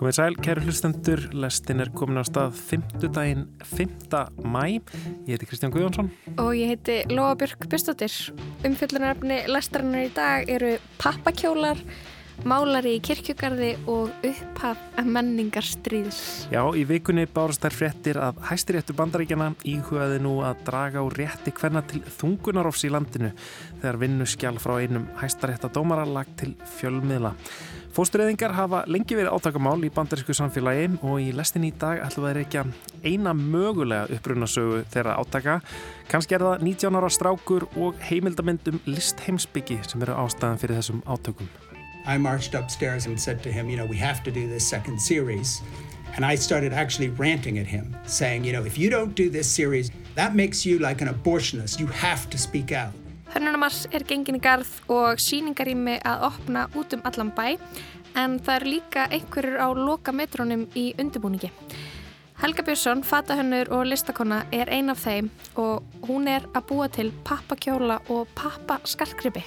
Komið sæl, kæru hlustendur, lestin er komin á stað 5. daginn 5. mæ. Ég heiti Kristján Guðjónsson. Og ég heiti Lóa Björk Björnstóttir. Umfjöldunaröfni lestarinnar í dag eru pappakjólar, málari í kirkjugarði og upphaf menningarstríðs. Já, í vikunni bárast þær fréttir að hæstiréttu bandaríkjana íhugaði nú að draga á rétti hverna til þungunarofs í landinu þegar vinnu skjál frá einum hæstarétta dómaralag til fjölmiðla. Fóstureyðingar hafa lengi verið átakamál í bandarísku samfélagi og í lestin í dag ætlum við að reykja eina mögulega upprunasögu þeirra átaka. Kanski er það 19 ára strákur og heimildamindum listheimsbyggi sem eru ástæðan fyrir þessum átökum. I marched upstairs and said to him, you know, we have to do this second series. And I started actually ranting at him, saying, you know, if you don't do this series, that makes you like an abortionist. You have to speak out. Hönnunamars er gengin í garð og síningarými að opna út um allan bæ en það eru líka einhverjur á loka metrónum í undirbúningi. Helga Björnsson, fatahönnur og listakonna er ein af þeim og hún er að búa til pappakjóla og pappaskarkribi.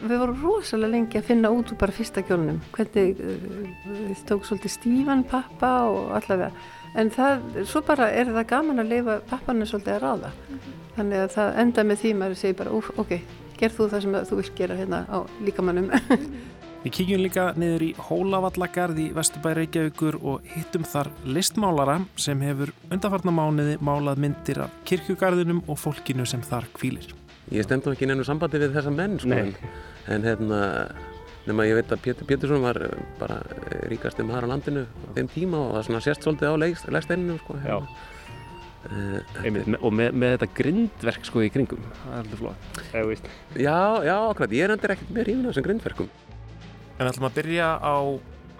Við vorum rosalega lengi að finna út úr bara fyrsta kjólunum. Hvernig við uh, tók svolítið stífan pappa og allavega. En það, svo bara er það gaman að leifa pappanum svolítið að ráða. Mm -hmm þannig að það enda með því maður segir bara, úf, ok, gerð þú það sem þú vilt gera hérna á líkamannum Við kíkjum líka niður í Hólavallagarð í Vesturbæri Reykjavíkur og hittum þar listmálara sem hefur undarfarnamániði málað myndir af kirkjugarðinum og fólkinu sem þar kvílir. Ég stemdi ekki nefnum sambandi við þessa menn sko, en, en hérna, nema ég veit að Pétur Pétursson var bara ríkast um þar á landinu á þeim tíma og það sérst svolítið á legsteininu sko, hérna. Uh, Einmitt, og með, með þetta grindverk sko í kringum það er alltaf flott. Já, já, okkur, ég er endur ekkert með rífin á þessum grindverkum. En við ætlum að byrja á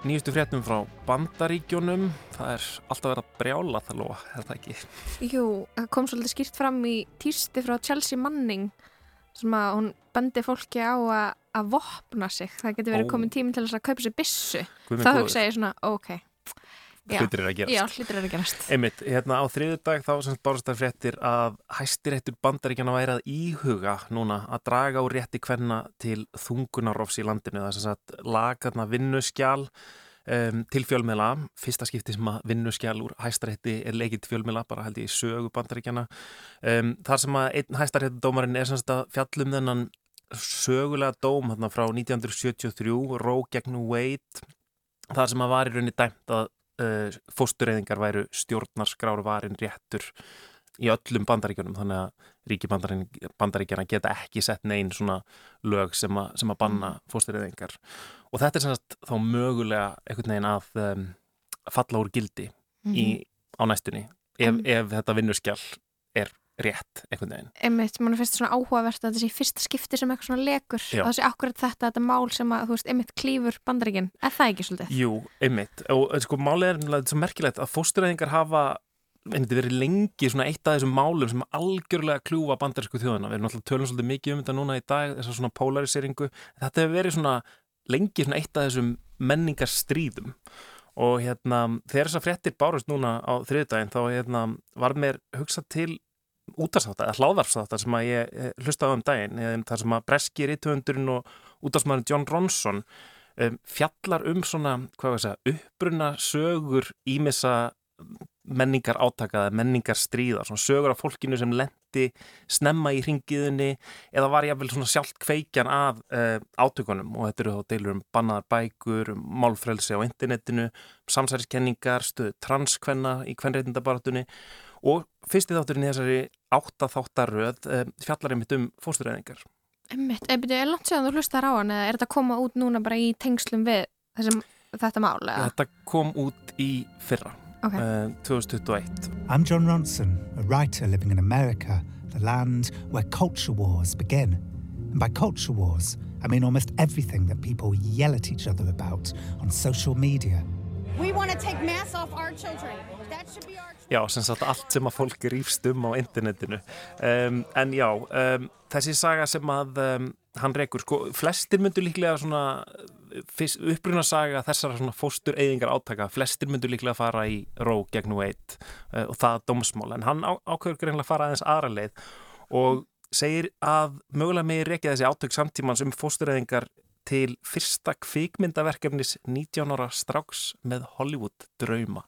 nýjustu fréttum frá bandaríkjónum það er alltaf verið að brjála það loa, er það ekki? Jú, það kom svolítið skýrt fram í týrsti frá Chelsea Manning sem að hún bendi fólki á að, að vopna sig, það getur verið komin tíminn til að kaupa sér bissu, þá hugsa ég svona, ok hlutir er að gerast. Já, hlutir er að gerast. Einmitt, hérna á þriðu dag þá semst bárst það fréttir að hæstiréttur bandaríkjana væri að íhuga núna að draga úr rétti hverna til þungunarofs í landinu. Það er sem sagt lagarna vinnuskjál um, til fjölmiðla. Fyrsta skipti sem að vinnuskjál úr hæstarétti er leikið til fjölmiðla, bara held ég í sögu bandaríkjana. Um, þar sem að einn hæstaréttudómarinn er semst að fjallum þennan sögulega dóm hérna frá 1973, Roe gegn Wade þar sem að var í rauninni dæmt að uh, fóstureyðingar væru stjórnarskráru varin réttur í öllum bandaríkjunum þannig að ríki bandaríkjana geta ekki sett neyn svona lög sem, a, sem að banna mm. fóstureyðingar og þetta er semst þá mögulega einhvern veginn að um, falla úr gildi í, á næstunni ef, mm. ef þetta vinnuskjall er rétt einhvern veginn. Einmitt, mann finnst svona áhugavert að þetta sé fyrsta skipti sem eitthvað svona lekur Já. og það sé akkurat þetta, þetta mál sem að, þú veist, einmitt klífur bandaríkinn, er það ekki svolítið? Jú, einmitt, og sko málið er þetta svo merkilegt að fósturæðingar hafa einmitt verið lengi svona eitt af þessum málum sem algjörlega kljúfa bandarísku þjóðuna við erum alltaf tölum svolítið mikið um þetta núna í dag þessar svona polariseringu, þetta hefur verið svona lengi svona eitt af þessum menningarstríðum og hérna þegar þessar frettir bárust núna á þriðdægin þá hérna var mér hugsað til útarsáttar, eða hláðarsáttar sem að ég hlustaði um daginn, þar sem að breski rítuundurinn og útarsmaðurinn John Ronson um, fjallar um svona, hvað veist það, uppbrunna sögur ímissa menningar átakaða, menningar stríða svona sögur af fólkinu sem lendi snemma í hringiðinni eða var jáfnvel svona sjálf kveikjan af uh, átökunum. Og þetta eru þá deilur um bannaðar bækur, um málfrelsi á internetinu, samsæriskenningar stöðu transkvenna í kvenreitindabaratunni og fyrsti þátturinn í þessari áttaþáttaröð eh, fjallar einmitt um fóstureyðingar. Einmitt, er þetta langt séðan þú hlustar á hann eða er þetta að koma út núna bara í tengslum við þessum, þetta mál? Eða? Þetta kom út í fyrra, okay. uh, 2021. I'm John Ronson, a writer living in America, the land where culture wars begin. And by culture wars, I mean almost everything that people yell at each other about on social media. Já, sem sagt allt sem að fólk rýfst um á internetinu. Um, en já, um, þessi saga sem að um, hann reykur, sko, flestir myndur líklega svona, uppruna saga þessara svona fóstur eyðingar átaka, flestir myndur líklega fara í ró gegn veit uh, og það dómsmál, en hann ákveður greinlega fara aðeins aðra leið og segir að mögulega með reykja þessi átök samtímans um fóstureyðingar til fyrsta kvikmyndaverkefnis 19 ára stráks með Hollywood drauma.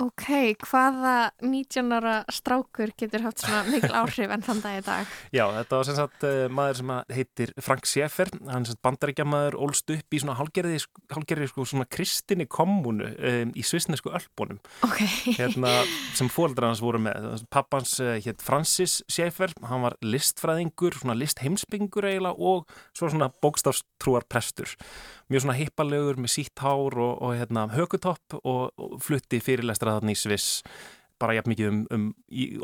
Ok, hvaða 19 ára strákur getur haft svona mikil áhrif enn þann dag í dag? Já, þetta var sem sagt uh, maður sem heitir Frank Schaeffer, hann er bandaríkjamaður ólst upp í svona hálgerði, hálgerði sko, svona kristinni kommunu um, í svisnesku öllbónum Ok. hérna, sem fóreldrar hans voru með. Pappans uh, hétt Francis Schaeffer, hann var listfræðingur, svona listheimsbyggur eiginlega og svo svona bókstafstrúar prestur. Mjög svona hippalegur með sítt hár og, og hérna, hökutopp og, og flutti fyrirlestra þarna í Sviss bara jafn mikið um, um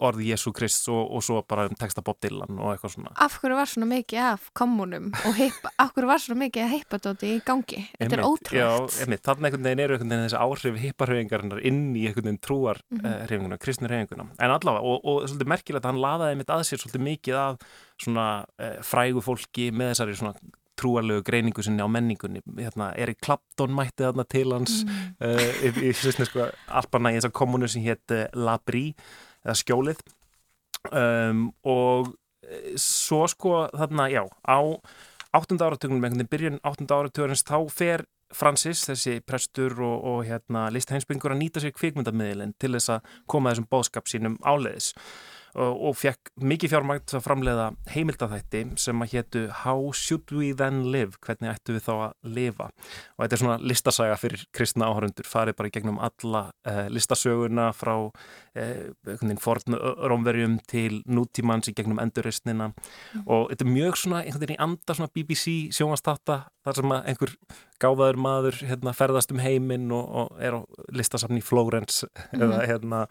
orði Jésu Krist og, og svo bara um texta Bob Dylan og eitthvað svona. Af hverju var svona mikið af kommunum og heipa, af hverju var svona mikið heipadóti í gangi? Þetta er ótrúlega. Já, einmitt, þannig einhvern veginn eru einhvern veginn þessi áhrif heiparhefingarinnar inn í einhvern veginn trúar mm -hmm. uh, hefinguna, kristnir hefinguna. En allavega, og, og svolítið merkilegt að hann laðaði einmitt að sér svolítið mikið af svona uh, frægu fólki með þessari svona trúarlegu greiningu sinni á menningunni hérna, Erik Clapton mætti þarna til hans mm. uh, í, í svisnesku alparna í þessar kommunu sem hétt uh, Labri eða Skjólið um, og svo sko þarna, já, á 8. áratögnum, einhvern veginn byrjun 8. áratögnum þá fer Francis, þessi prestur og, og hérna, listheinsbyngur að nýta sér kvikmyndamiðilinn til þess að koma þessum bóðskap sínum áleiðis og, og fekk mikið fjármægt að framleiða heimildathætti sem að héttu How should we then live? Hvernig ættu við þá að lifa? Og þetta er svona listasaga fyrir kristna áhörundur, farið bara gegnum alla uh, listasöguna frá uh, forn rómverjum til nútímanns í gegnum enduristnina mm. og þetta er mjög svona einhvern veginn í anda svona BBC sjónastata þar sem að einhver gáðaður maður hérna, ferðast um heiminn og, og er á listasafni í Flórens mm. eða, hérna,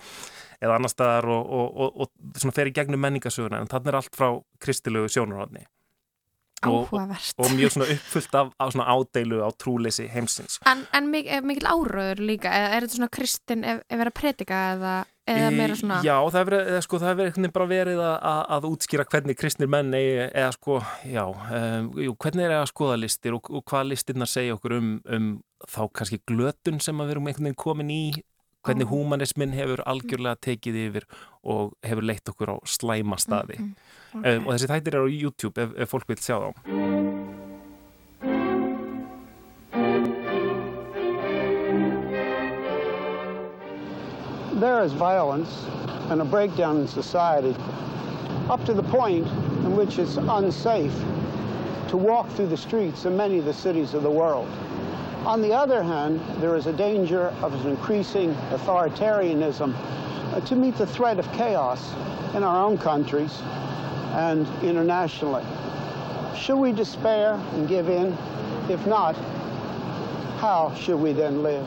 eða annar staðar og, og, og fer í gegnum menningasöguna en þannig er allt frá kristilegu sjónurhaldni Áhugavert. og mjög svona uppfullt af, af svona ádeilu á trúleysi heimsins. En, en mikil áraður líka er þetta svona kristin ef, ef er að predika eða eða meira svona? Já, það hefur verið, sko, hef bara verið að, að, að útskýra hvernig kristnir menn eða, eða sko, já um, jú, hvernig er það að skoða listir og, og hvað listirna segja okkur um, um þá kannski glötun sem að við erum einhvern veginn komin í hvernig humanismin hefur algjörlega tekið yfir og hefur leitt okkur á slæma staði mm -hmm. okay. um, og þessi þættir eru á YouTube ef, ef fólk vil sjá þá there is violence and a breakdown in society up to the point in which it's unsafe to walk through the streets in many of the cities of the world. On the other hand, there is a danger of an increasing authoritarianism uh, to meet the threat of chaos in our own countries and internationally. Should we despair and give in? If not, how should we then live?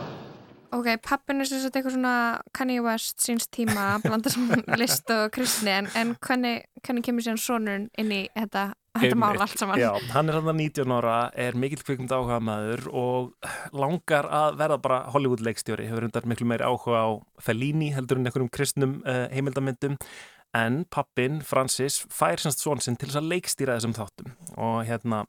Ok, pappin er sagt eitthvað svona Kanye West síns tíma að blanda saman list og kristni en, en hvernig, hvernig kemur síðan sonurinn inn í þetta, þetta mál allt saman? Já, hann er hann að 19 ára, er mikill kvikmund áhuga maður og langar að verða bara Hollywood leikstjóri, hefur hundar miklu meiri áhuga á Fellini heldur en einhverjum kristnum uh, heimildamindum en pappin, Francis, fær semst svonsinn til þess að leikstýra þessum þáttum og hérna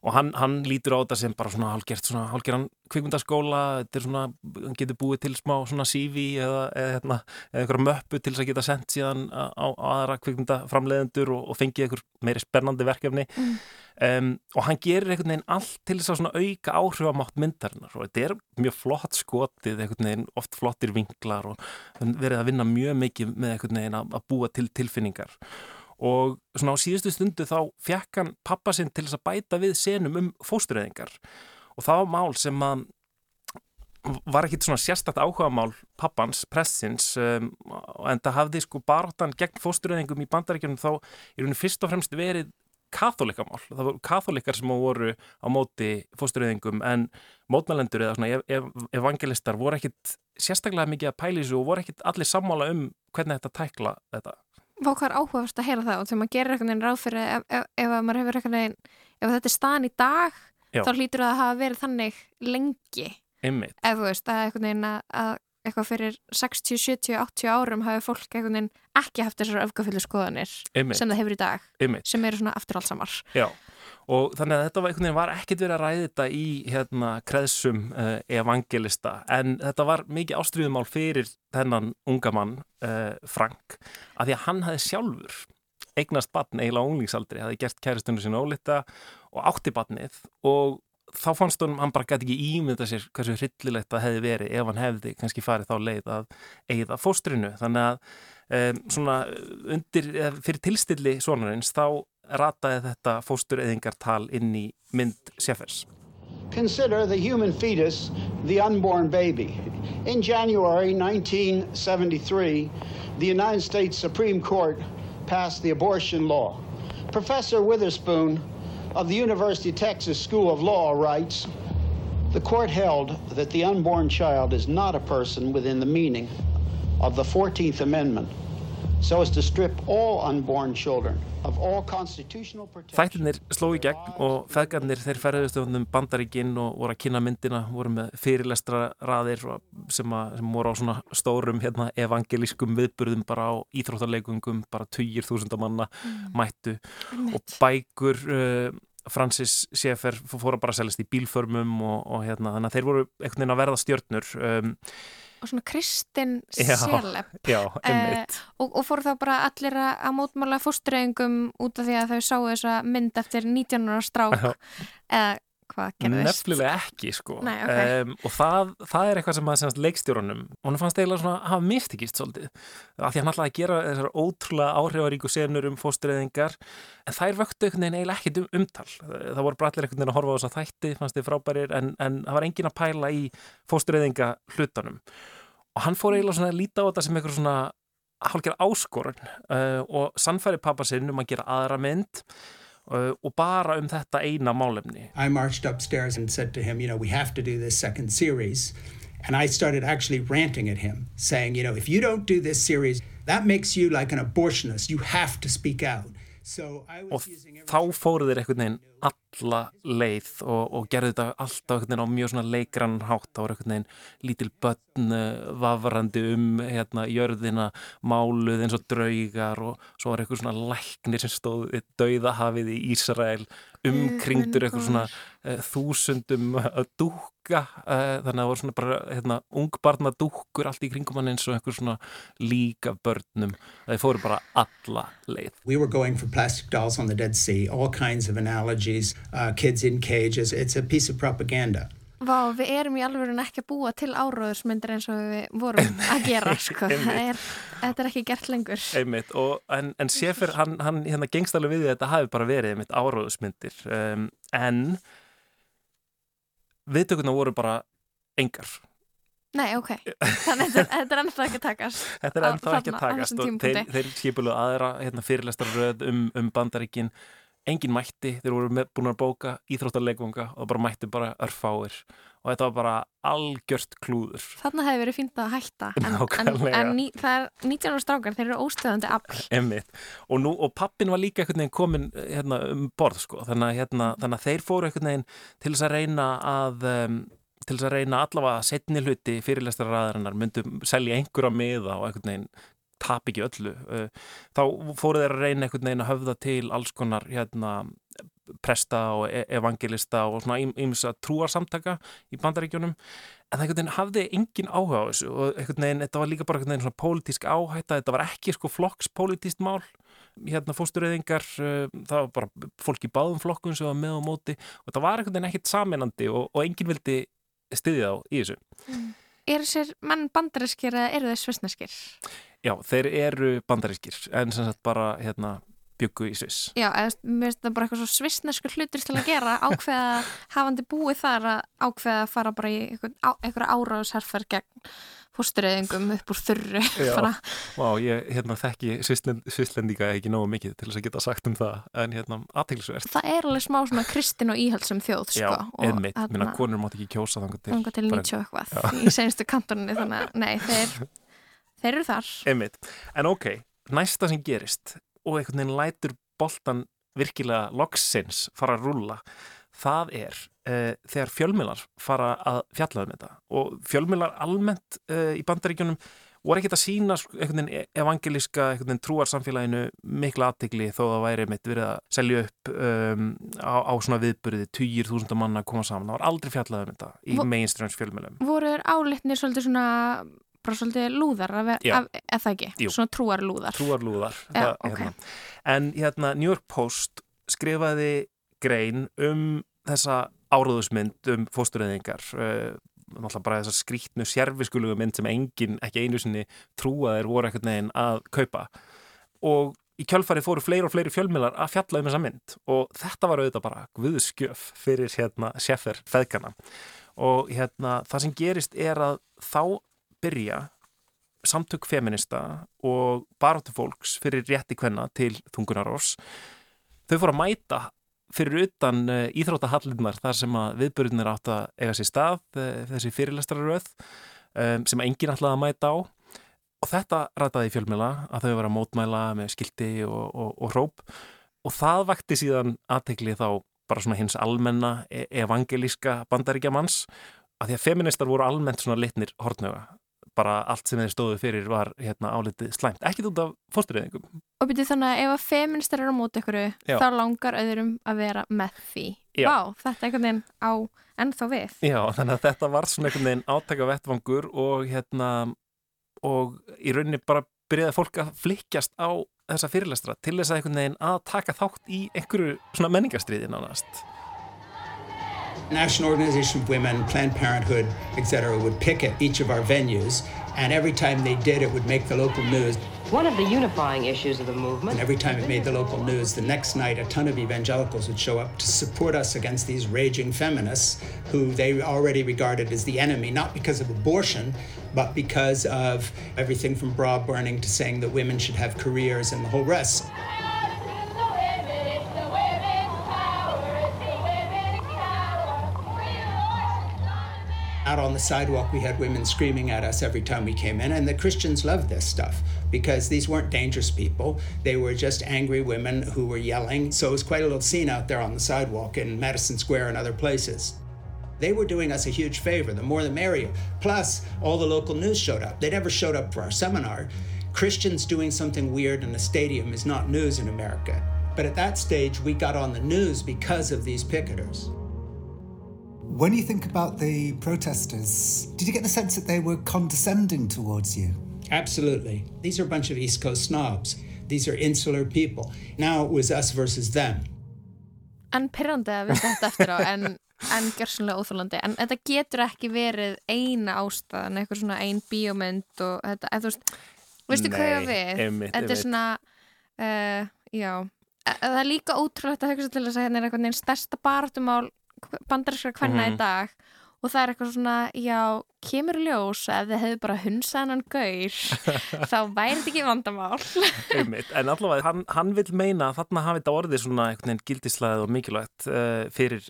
og hann, hann lítur á þetta sem bara svona hálgert svona hálgeran kvikmyndaskóla þetta er svona, hann getur búið til smá svona CV eða eða, hérna, eða eitthvað möppu til þess að geta sendt síðan á, á aðra kvikmyndaframleðendur og, og fengið eitthvað meiri spennandi verkefni. Mm. um, og hann gerir einhvern veginn allt til þess að svona auka áhrifamátt myndarinnar. Og þetta er mjög flott skotið einhvern veginn, oft flottir vinklar og verið að vinna mjög mikið með einhvern veginn að, að búa til tilfinningar og svona á síðustu stundu þá fjekk hann pappa sinn til þess að bæta við senum um fóstureyðingar. Og það var mál sem að var ekkit svona sérstakt áhuga mál pappans, pressins um, en það hafði sko baróttan gegn fóstureyðingum í bandaríkjunum þá er hún fyrst og fremst verið katholikamál, það voru katholikar sem voru á móti fóstureyðingum en mótmælendur eða svona ev ev evangelistar voru ekkit sérstaklega mikið að pæli þessu og voru ekkit allir sammála um hvernig þetta tækla þetta Vákvar áhugavast að heyra það og þegar maður gerir eitthvað einn ráð fyrir ef, ef, ef maður hefur eitthvað einn, ef þetta er staðan í dag Já. þá hlýtur það að hafa verið þannig lengi. Einmitt. Ef þú veist að eitthvað einn að eitthvað fyrir 60, 70, 80 árum hafi fólk eitthvað einn ekki haft þessar öfgafyllu skoðanir Einmitt. sem það hefur í dag Einmitt. sem eru svona afturhaldsamar. Já og þannig að þetta var, var ekkert verið að ræði þetta í hérna kreðsum uh, evangelista en þetta var mikið ástriðumál fyrir þennan unga mann uh, Frank að því að hann hafi sjálfur eignast batn eiginlega á unglingsaldri, hafi gert kæristunum sinna ólita og átti batnið og þá fannst hann, hann bara gæti ekki ímynda sér hversu hryllilegt það hefði verið ef hann hefði kannski farið þá leið að eigða fóstrinu. Þannig að um, svona undir, fyrir tilstilli svonarins þá rataði þetta fóstureyðingartal inn í mynd Sjeffers. Consider the human fetus, the unborn baby. In January 1973, the United States Supreme Court passed the abortion law. Professor Witherspoon of the University of Texas School of Law writes The court held that the unborn child is not a person within the meaning of the 14th Amendment, so as to strip all unborn children Þættinir sló í gegn og feðgarnir þeir ferðustu um bandaríkinn og voru að kynna myndina, voru með fyrirlestra raðir sem, að, sem voru á svona stórum hérna, evangelískum viðburðum bara á íþróttarleikungum, bara 20.000 manna mm. mættu mm. og bækur uh, Francis Schaeffer fóru bara að seljast í bílförmum og, og hérna, þannig að þeir voru einhvern veginn að verða stjörnur um, og svona kristinn sérlepp eh, og, og fór þá bara allir að mótmála fóstureyðingum út af því að þau sáu þessa mynd eftir 19. strák. Eða hvað gerðist? Nefnilega ekki sko. Nei, okay. um, og það, það er eitthvað sem að semast leikstjórunum hún fannst eiginlega svona að hafa mistikist svolítið. Af því hann ætlaði að gera þessar ótrúlega áhrifaríku senur um fóstureyðingar en þær vöktu einhvern veginn eiginlega ekkit um umtal. Það voru bara allir einhvern veginn að horfa á þessa þætti fannst þið frábærir en, en það var engin að pæla í fóstureyðinga hlutanum. Og hann fór eiginlega svona að líta á þetta sem eitthvað svona hálfgerð áskorun uh, og sannfæri pappa sinn um að gera aðra mynd Uh, og bara um þetta eina málefni. I marched upstairs and said to him, you know, we have to do this second series. And I started actually ranting at him, saying, you know, if you don't do this series, that makes you like an abortionist. You have to speak out. Og þá fóru þeir einhvern veginn alla leið og, og gerðu þetta alltaf einhvern veginn á mjög svona leikrann hátt. Þá var einhvern veginn lítil börn uh, vafrandi um hérna jörðina máluð eins og draugar og svo var einhver svona læknir sem stóð döiðahafið í Ísrael umkringdur eitthvað svona uh, þúsundum uh, dúka uh, þannig að það voru svona bara hérna, ungbarna dúkur allt í kringum hann eins og eitthvað svona líka börnum. Það fóru bara alla leið. We were going for plastic dolls on the Dead Sea all kinds of analogies uh, kids in cages, it's a piece of propaganda Vá, við erum í alveg ekki að búa til áróðursmyndir eins og við vorum að gera sko. er, þetta er ekki gert lengur. Einmitt, og, en, en Sefir hann, hann hérna, gengst alveg við þetta hafi bara verið einmitt áróðursmyndir. Um, en viðtökuna voru bara engar. Nei, ok, þannig að þetta er ennþá ekki að takast Þetta er ennþá ekki að takast og þeir, þeir skipuðu aðra hérna, fyrirlestarröð um, um bandaríkin engin mætti, þeir voru með, búin að bóka íþróttarleikvanga og bara mætti bara örfáir og þetta var bara algjört klúður. Þarna hefði verið fínt að hætta en, en, en ní, það er 19 ára strákar, þeir eru óstöðandi afl. Emmitt, og, og pappin var líka einhvern veginn komin hérna, um borð sko, þannig að, hérna, þannig að þeir fóru einhvern veginn til þess að reyna að um, til þess að reyna allavega setni hluti fyrirlestararæðarinnar myndum selja einhverja miða og einhvern veginn tap ekki öllu uh, þá fóru þeir að reyna einhvern veginn að höfða til alls konar hérna, presta og e- evangelista og svona ímsa trúarsamtaka í bandaríkjónum en það einhvern veginn hafði engin áhuga á þessu og einhvern veginn, þetta var líka bara einhvern veginn svona pólitísk áhætta, þetta var ekki sko flokkspolítíst mál hérna fóstureyðingar, uh, það var bara fólk í báðum flokkun sem var með á móti og þetta var einhvern veginn ekkit saminandi og, og enginn vildi styðja á í þessu mm. Er þessir mann bandarískir eða eru þeir svisneskir? Já, þeir eru bandarískir en sem sagt bara hérna byggu í Sviss. Já, eða, mér finnst það bara eitthvað svo svissneskur hlutur til að gera ákveða hafandi búið þar að ákveða að fara bara í eitthvað áráðsherfer gegn fórstureyðingum upp úr þurru. Já, Vá, ég hérna, þekki svisslendíka ekki náðu mikið til þess að geta sagt um það en hérna aðtilsverð. Það er alveg smá svona kristin og íhaldsum þjóð, sko. Já, einmitt, minna konur mátt ekki kjósa þangar til. Þangar til 90 eitthvað í senstu kantoninu, þannig að nei, þeir Þeir eru þar. Einmitt. En ok, næsta sem gerist og einhvern veginn lætur boltan virkilega loksins fara að rúla, það er uh, þegar fjölmilar fara að fjalla um þetta og fjölmilar almennt uh, í bandaríkjunum voru ekkert að sína einhvern veginn evangelíska, einhvern veginn trúarsamfélaginu mikla aðtegli þó að væri mitt verið að selja upp um, á, á svona viðbyrði, týjir þúsunda manna að koma saman, það var aldrei fjallað um þetta í mainstreams fjölmilum. Voru þeir álitnir svolítið svona bara svolítið lúðar eða það ekki, Jú. svona trúar lúðar trúar lúðar það, okay. hérna. en hérna New York Post skrifaði grein um þessa áróðusmynd um fóstureyðingar uh, náttúrulega bara þessar skrítnu sérfiskulugu mynd sem enginn ekki einu sinni trúaðir voru ekkert neginn að kaupa og í kjölfarið fóru fleiri og fleiri fjölmilar að fjalla um þessa mynd og þetta var auðvitað bara guðskjöf fyrir hérna seffer feðgana og hérna það sem gerist er að þá byrja samtök feminista og baróttu fólks fyrir rétti kvenna til þungunarórs þau fóru að mæta fyrir utan uh, íþróttahallinnar þar sem að viðbörðunir átt að eiga sér stað uh, þessi fyrirlestraröð um, sem enginn ætlaði að mæta á. Og þetta rætaði fjölmjöla að þau var að mótmæla með skildi og, og, og hróp. Og það vakti síðan aðtegli þá bara svona hins almenna e evangelíska bandaríkja manns að því að feministar voru almennt svona litnir hortnöga bara allt sem þeir stóðu fyrir var hérna álitið slæmt, ekkit út af fórstureyðingum. Og byrju þannig að ef að feministar eru á móti ykkur, þá langar öðrum að vera með því. Já. Vá, þetta er einhvern veginn á ennþá við. Já, þannig að þetta var svona einhvern veginn átaka vettvangur og hérna og í rauninni bara byrjaði fólk að flikjast á þessa fyrirlestra til þess að einhvern veginn að taka þátt í einhverju svona menningastriði nánast. National Organization of Women, Planned Parenthood, etc., would picket each of our venues, and every time they did, it would make the local news. One of the unifying issues of the movement. And every time it made the local news, the next night a ton of evangelicals would show up to support us against these raging feminists who they already regarded as the enemy, not because of abortion, but because of everything from bra burning to saying that women should have careers and the whole rest. Out on the sidewalk, we had women screaming at us every time we came in. And the Christians loved this stuff because these weren't dangerous people. They were just angry women who were yelling. So it was quite a little scene out there on the sidewalk in Madison Square and other places. They were doing us a huge favor. The more the merrier. Plus, all the local news showed up. They never showed up for our seminar. Christians doing something weird in a stadium is not news in America. But at that stage, we got on the news because of these picketers. When you think about the protesters, did you get the sense that they were condescending towards you? Absolutely. These are a bunch of East Coast snobs. These are insular people. Now it was us versus them. En pyrrandi að við þetta eftir á, en, en gerðsynlega óþúlandi. En þetta getur ekki verið eina ástæðan, eitthvað svona ein bíómynd og þetta, eða þú veist, veistu hvað ég við? Einmitt, þetta er svona, uh, já, það er líka ótrúlegt að hugsa til þess að hérna er eitthvað neins stærsta baratumál bandarinskra kvenna mm -hmm. í mhm. dag og það er eitthvað svona, já, kemur ljós ef þið hefðu bara hunsaðan gaur þá væri þetta ekki vandamál Einmitt, en allavega hann, hann vil meina að þarna hafi þetta orðið svona einhvern veginn gildislega og mikilvægt uh, fyrir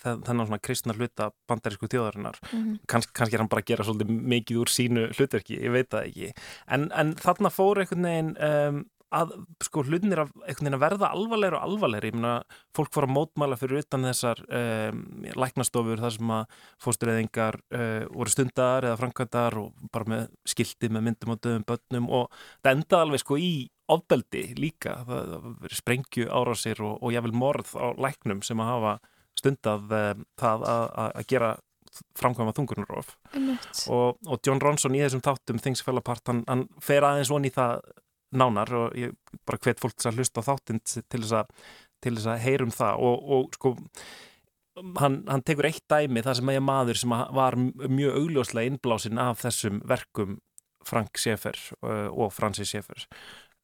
þennan svona kristna hluta bandarísku þjóðarinnar mm -hmm. Kans, kannski er hann bara að gera svolítið mikið úr sínu hlutverki, ég veit það ekki en, en þarna fór einhvern veginn um, að sko hlutinir að, að verða alvarlegur og alvarlegur, ég meina fólk fór að mótmæla fyrir utan þessar um, læknastofur þar sem að fóstureyðingar uh, voru stundar eða framkvæmdar og bara með skildi með myndum og döðum börnum og það endaði alveg sko í ofbeldi líka, það, það sprengju árásir og, og jáfnvel morð á læknum sem að hafa stundað um, það að, að gera framkvæma þungunarof og, og John Ronson í þessum þáttum Things Fell Apart, hann, hann fer aðeins von í það nánar og ég bara hvet fólk að hlusta á þáttinn til þess að, að heyrum það og, og sko hann, hann tekur eitt dæmi þar sem ég maður sem var mjög augljóslega innblásin af þessum verkum Frank Schaeffer uh, og Francis Schaeffer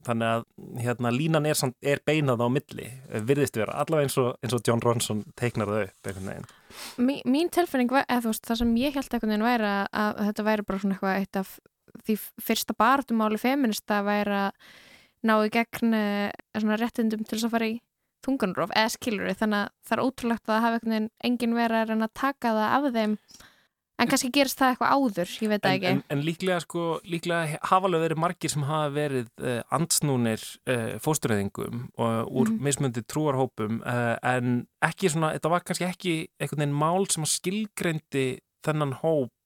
þannig að hérna línan er, er beinað á milli, virðist vera allavega eins og, eins og John Ronson teiknar það upp einhvern veginn. Mín, mín tilfinning var, eða þú veist, það sem ég held einhvern veginn væri að, að þetta væri bara svona eitthvað eitt af því fyrsta bartumáli feminista væri að ná í gegn eh, réttindum til þess að fara í þungunróf eða skilur þannig að það er ótrúlegt að hafa engin verið að taka það af þeim en kannski gerist það eitthvað áður, ég veit það ekki en, en, en líklega sko, líklega hafa alveg verið margir sem hafa verið uh, andsnúnir uh, fóstureyðingum og úr mm -hmm. mismundi trúarhópum uh, en ekki svona, þetta var kannski ekki einhvern veginn mál sem skilgreindi þennan hóp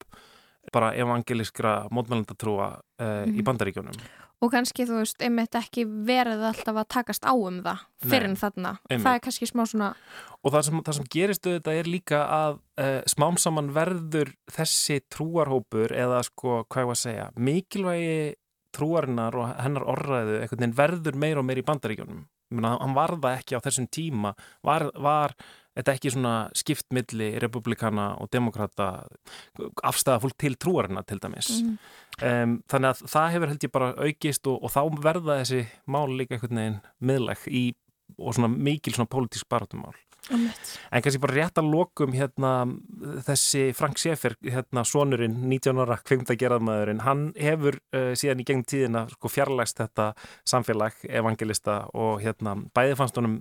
bara evangeliskra mótmælandatrúa uh, mm -hmm. í mhm. bandaríkjónum. Og kannski þú veist, einmitt ekki verið alltaf að takast á um það fyrir þarna. Einmitt. Það er kannski smá svona... Og það sem, það sem gerist auðvitað er líka að uh, smám saman verður þessi trúarhópur eða sko, hvað ég var að segja, mikilvægi trúarinnar og hennar orðræðu verður meir og meir í bandaríkjónum. Myrna, hann var það ekki á þessum tíma, var, var þetta ekki svona skiptmilli republikana og demokrata afstæða fólk til trúarina til dæmis Mhm. um, þannig að það hefur held ég bara aukist og, og þá verða þessi mál líka einhvern veginn miðleg í og svona mikil svona pólitísk barátumál Einmitt. En kannski bara rétt að lokum hérna þessi Frank Schaeffer, hérna sonurinn 19 ára kvimtagerðmaðurinn, hann hefur uh, síðan í gegnum tíðina sko fjarlægst þetta samfélag evangelista og hérna bæði fannst honum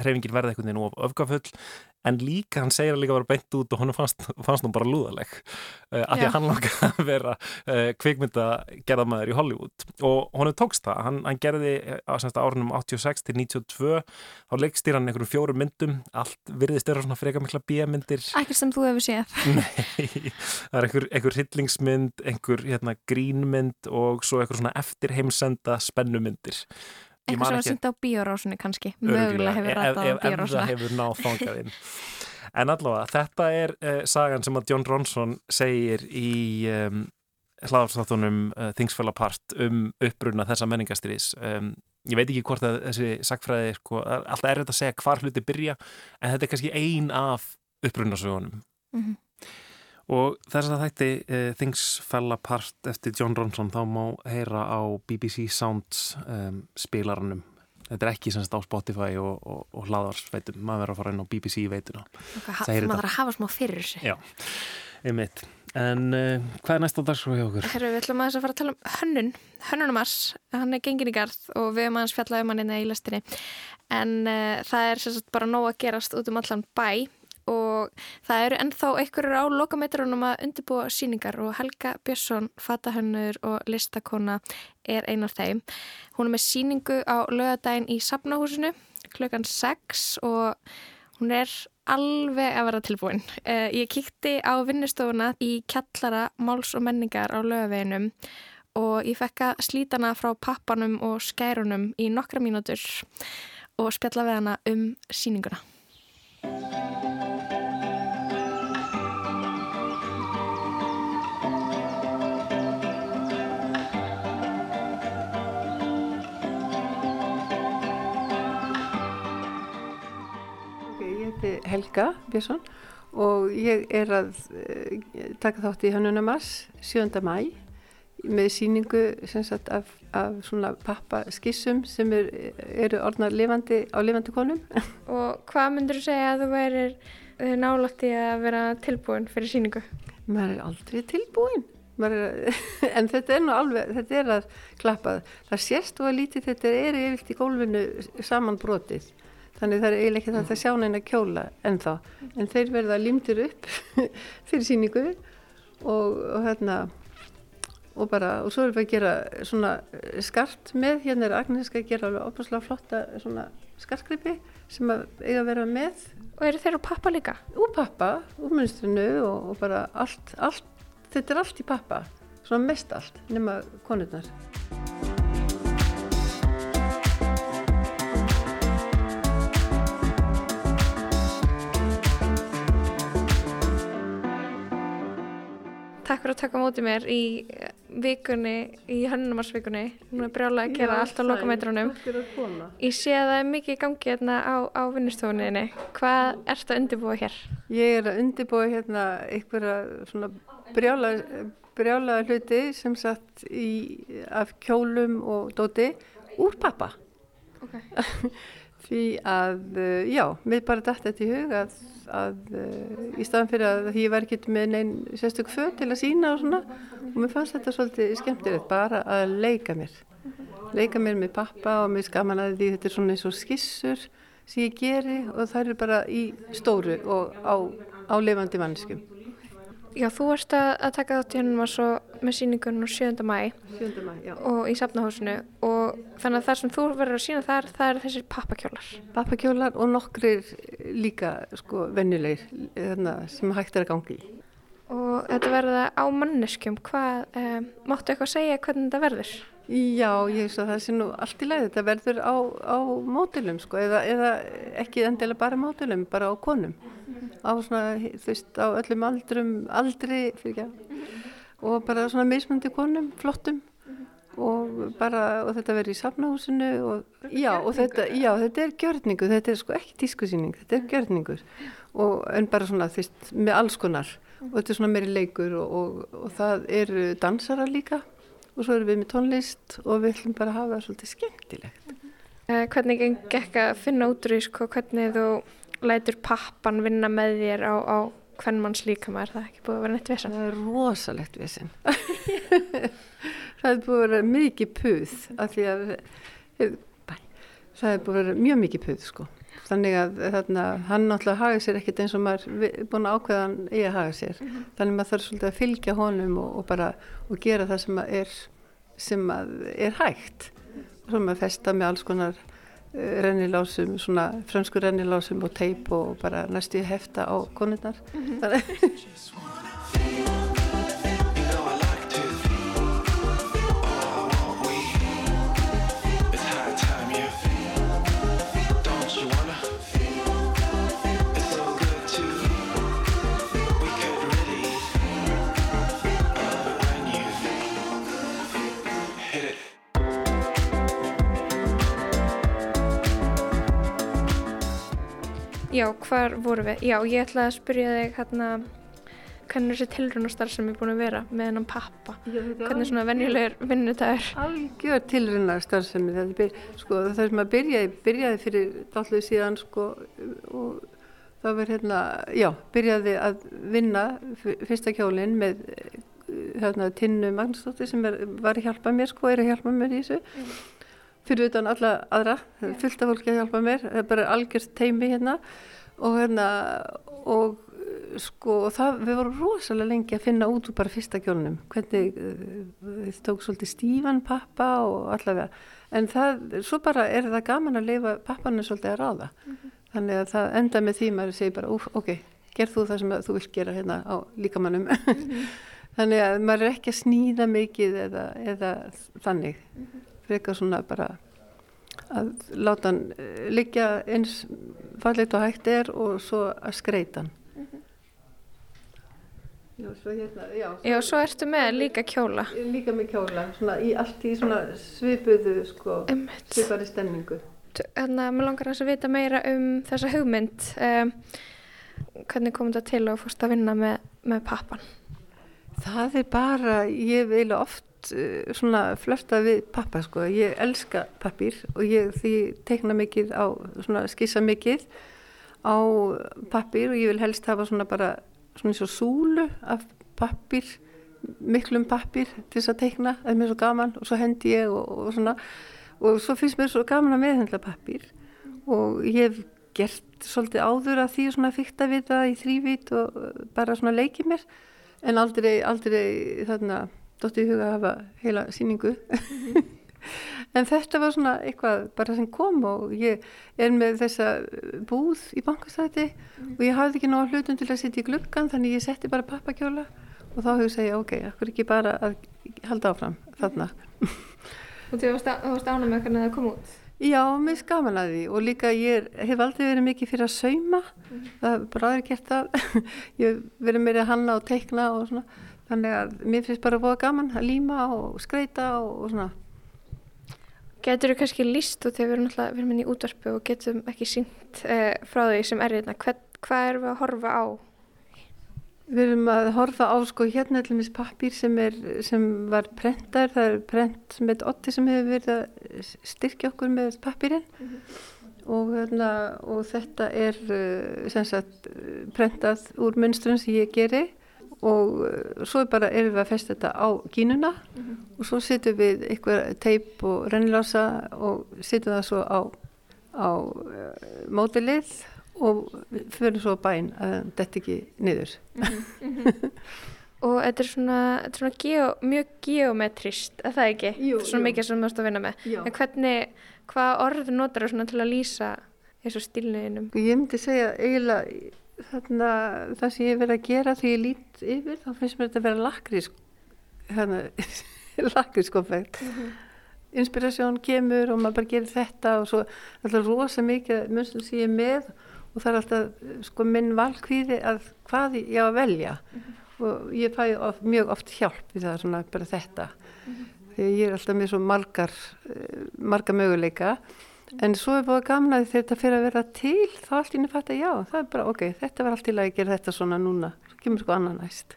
hreyfingin verði einhvern veginn of öfgafull en líka hann segir að líka vera beint út og hann fannst, fannst hún bara lúðaleg uh, af því að hann langaði að vera uh, kvikmyndagerðamaður í Hollywood. Og honum tókst það, hann, hann gerði á semst árunum 86 til 92 þá leikstýr hann einhverjum fjórum myndum. Allt virðist þeirra svona freka mikla bíamyndir Ekkert sem þú hefur séð. Nei, það er einhver, einhver hryllingsmynd, einhver hérna, grínmynd og svo einhver svona eftirheimsenda spennumyndir Eitthvað sem var sýnt á bíórásunni kannski. Mögulega hefur ef- rætt á ef- ef það bíórásuna. hefur náð þangað inn en allavega, þetta er uh, sagan sem að John Ronson segir í um, hlaðarstáttunum uh, Things Fell Apart um uppruna þessa menningastrís um, ég veit ekki hvort að þessi sagfræði sko, það er alltaf erfitt að segja hvar hluti byrja en þetta er kannski ein af upprunasögunum Mhm. Og þess að þætti uh, Things Fell Apart eftir John Ronson þá má heyra á BBC Sounds um, spilaranum. Þetta er ekki semst á Spotify og, og, og hlaðarsveitum, maður verður að fara inn á BBC veituna. Er Maður þarf að hafa smá fyrir þessu. Já, einmitt. En uh, hvað er næsta dagskrá hjá okkur? Herru, við ætlum aðeins að fara að tala um hönnun. Hönnunumars, hann er gengin í garð og við höfum aðeins fjallað um hann innan í lestinni. En uh, það er sem sagt bara nóg að gerast út um allan bæ og það eru ennþá einhverjur á lokametrunum að undirbúa síningar og Helga Björnsson, fatahönnur og listakona er ein af þeim hún er með síningu á lögadaginn í Safnahúsinu klukkan 6 og hún er alveg að vera tilbúin. Uh, ég kíkti á vinnustofuna í kjallara máls og menningar á lögaveginum og ég fekk að slíta hana frá pappanum og skærunum í nokkra mínútur og spjalla við hana um síninguna. Helga Björnsson og ég er að uh, taka þátt í Hönnunamars 7. mæ með síningu sagt, af, af svona pappaskissum sem er, eru orðnar lifandi, á lifandi konum. Og hvað myndur þú segja að þú værir nálægt í að vera tilbúin fyrir síningu? Maður er aldrei tilbúin. Er, en þetta er nú alveg, þetta er að klappa. Það sést og að lítið þetta er yfirlt í gólfinu saman brotið. Þannig það er eiginlega ekki þetta að sjá neina kjóla ennþá. En þeir verða límtir upp fyrir síningu og, og hérna og bara, og svo erum við að gera svona skart með, hérna er Agneska að gera alveg opaslega flotta svona skartgripi sem að eiga að vera með Og eru þeir á pappa líka? úr pappa, úr munstrinu og, og bara allt, allt, þetta er allt í pappa, svona mest allt nema konurnar. Að taka á móti mér í eh, vikunni, í hönnumarsvikunni. Hún er brjálega að gera allt á lokametrunum. Ég sé að það er mikið í gangi hérna á, á vinnustofuninni. Hvað ertu að undirbúa hér? Ég er að undirbúa hérna einhverja svona brjála, brjála hluti sem satt í, af kjólum og dóti úr pappa. Ok. Því að, uh, já, mér bara dætt þetta í hug að, að uh, í staðan fyrir að ég var ekki með neinn sérstök föt til að sína og svona og mér fannst þetta svolítið skemmtilegt bara að leika mér. Leika mér með pappa og mér skaman að því þetta er svona eins og skissur sem ég geri og það eru bara í stóru og á, á lifandi manneskum. Já, þú ert að, að taka þátt í hennumars og með síningunum 7. mæ 7. mæ, og í safnahúsinu og þannig að það sem þú verður að sína þar, það eru þessir pappakjólar. Pappakjólar og nokkrir líka sko venjulegir þarna, sem hægt er að gangi í. Og þetta verða á manneskjum. Hvað, um, máttu eitthvað segja hvernig þetta verður? Já, ég veist að það sé nú allt í lagi, þetta verður á, á mótilum sko, eða, eða ekki endilega bara mótilum, bara á konum, á svona, þú veist, á öllum aldrum, aldri, fyrir ekki og bara svona mismundi konum, flottum. Og bara, og þetta verður í safnahúsinu og já, og þetta, já, þetta er gjörningur, þetta er sko ekki tískusýning, þetta er gjörningur. Og en bara svona þvist með alls konar. Og þetta er svona meiri leikur og, og, og það eru dansara líka. Og svo erum við með tónlist og við ætlum bara að hafa það svolítið skemmtilegt. Uh, hvernig gekk að finna út úr því sko, hvernig þú lætur pappan vinna með þér á, á hvern manns líka maður, það er ekki búið að vera neitt vissan? Það er rosalegt vissin. það er búið að vera mikið puð af því að bæ, það er búið að vera mjög mikið puð sko. Þannig að þarna, hann náttúrulega haga sér ekkert eins og maður er búin að ákveða hann eigi að haga sér. Mm -hmm. Þannig að maður þarf svolítið að fylgja honum og, og bara og gera það sem er, sem er hægt. Og svo maður festa með alls konar rennilásum, svona fransku rennilásum og teip og bara næstu hefta á konurnar. Mm -hmm. Já, hvar voru við? Já, ég ætlaði að spyrja þig hérna hvernig þessi tilrunastar sem er búin að vera með hennan pappa? Já, hvernig svona venjulegur vinnutæður Algjör tilrunastar sem er sko, það sem að byrjaði, byrjaði fyrir allir síðan sko, og það var hérna já, byrjaði að vinna fyrsta kjólinn með hérna, Tinnu Magnúsdóttir sem er, var að hjálpa mér sko, er að hjálpa mér í þessu. Mm fyrir utan alla aðra, fullt af fólki að hjálpa mér, það er bara algjörst teimi hérna. Og hérna og sko og það, við vorum rosalega lengi að finna út úr bara fyrsta kjólunum, hvernig þið tók svolítið stífan pappa og allavega, en það, svo bara er það gaman að leifa pappanum svolítið að ráða, mm -hmm. þannig að það enda með því maður segir bara, úf, ok, gerð þú það sem þú vilt gera hérna á líkamannum, mm -hmm. þannig að maður er ekki að snýða mikið eða, eða þannig. Mm -hmm frekar svona bara að láta hann liggja eins fallit og hægt er og svo að skreita hann mm -hmm. Já, svo hérna, já, svo, já, svo ertu með líka kjóla Líka með kjóla, svona í allt í svona svipuðu sko, svipari stemningu Þannig að maður langar að vita meira um þessa hugmynd um, hvernig kom þetta til að fórst að vinna með, með pappan? Það er bara, ég vil oft oft svona flörta við pappa sko, ég elska pappir og ég því teikna mikið á, svona skissa mikið á pappir og ég vil helst hafa svona bara svona eins og súlu af pappir, miklum pappir til þess að teikna, það er mér svo gaman og svo hendi ég og, og svona. Og svo finnst mér svo gaman að meðhendla pappir og ég hef gert svolítið áður að því svona fyrta við það í þrývít og bara svona leikið mér. En aldrei, aldrei þarna dótti í huga að hafa heila síningu mm -hmm. en þetta var svona eitthvað bara sem kom og ég er með þessa búð í bankastæti mm -hmm. og ég hafði ekki náðu hlutum til að setja í glukkan þannig ég setti bara pappakjóla og þá hefur ég segja ok, akkur ekki bara að halda áfram þarna Og þú varst ánum með hvernig það kom út? Já, mér skaman að því og líka ég hef aldrei verið mikið fyrir að sauma mm. það er bara aðeins gert það ég hef verið meira að hanna og teikna og svona þannig að mér finnst bara búið gaman að líma og skreita og, og svona Getur þú kannski líst og þegar við erum alltaf við erum inn í útvarpu og getum ekki syngt eh, frá því sem er hérna hvað, hvað erum við að horfa á? Við erum að horfa á sko hérna allir mis pappir sem, er, sem var prentar, það er prent með otti sem hefur verið að styrkja okkur með pappirinn mm -hmm. og, hérna, og þetta er eh, sem sagt prentað úr munstrum sem ég geri og eh, svo bara erum við að festa þetta á gínuna mm -hmm. og svo setjum við eitthvað teip og rennilása og setjum það svo á, á uh, mótilið og fyrir svo bæn að þetta ekki niður mm -hmm. og þetta er svona, þetta er svona geo, mjög geometrist, er það ekki? Jú, þetta er svona jú. mikið sem þú ætti að vinna með jú. en hvernig, hvað orð notar það til að lýsa þessu stílniðinum? Ég myndi segja eiginlega þarna, það sem ég hef verið að gera því ég lít yfir, þá finnst mér þetta að vera lakrís hérna, lakrískonfekt mm -hmm. inspirasjón kemur og maður bara gerir þetta og svo alltaf rosa mikið munnstum sem ég er með og það er alltaf sko minn valkvíði að hvað ég á að velja mm -hmm. og ég fæ of, mjög oft hjálp við það svona bara þetta mm -hmm. að ég er alltaf með svo margar, eh, margar möguleika en svo er búið gaman að þegar þetta fyrir að vera til þá allt í henni fatt að já, það er bara ok, þetta var allt til að gera þetta svona núna, svo kemur sko annan næst.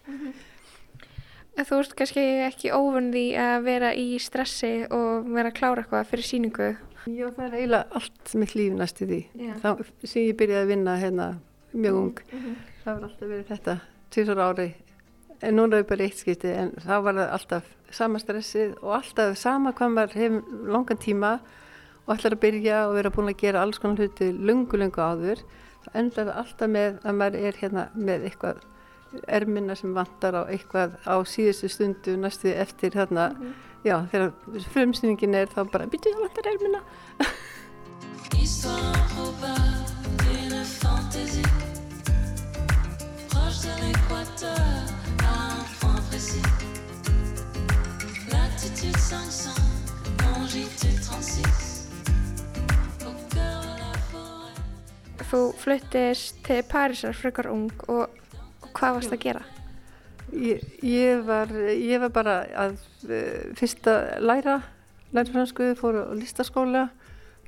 En Þú ert kannski ekki óvunn því að vera í stressi og vera að klára eitthvað fyrir síningu. Já, það er eiginlega allt mitt líf næstu því. Já. Þá sem ég byrjaði að vinna hérna mjög ung, það var alltaf verið þetta tvisar ári, en núna er bara eitt skipti, en þá var það alltaf sama stressið og alltaf sama hvað maður hefur langan tíma og ætlar að byrja og vera búin að gera alls konar hluti lungu, lungu áður þá endar það alltaf með að maður er hérna með eitthvað erminna sem vantar á eitthvað á síðustu stundu næstu eftir þarna. Mm -hmm. já, þegar frumsýningin er þá bara byrjuð það vantar erminna L'attitude 500, longitude 36 Þú fluttist til Parísar frekar ung og, og hvað varst að gera? Ég, ég, var, ég var bara að uh, fyrsta læra, læra fransku, fór á listaskóla.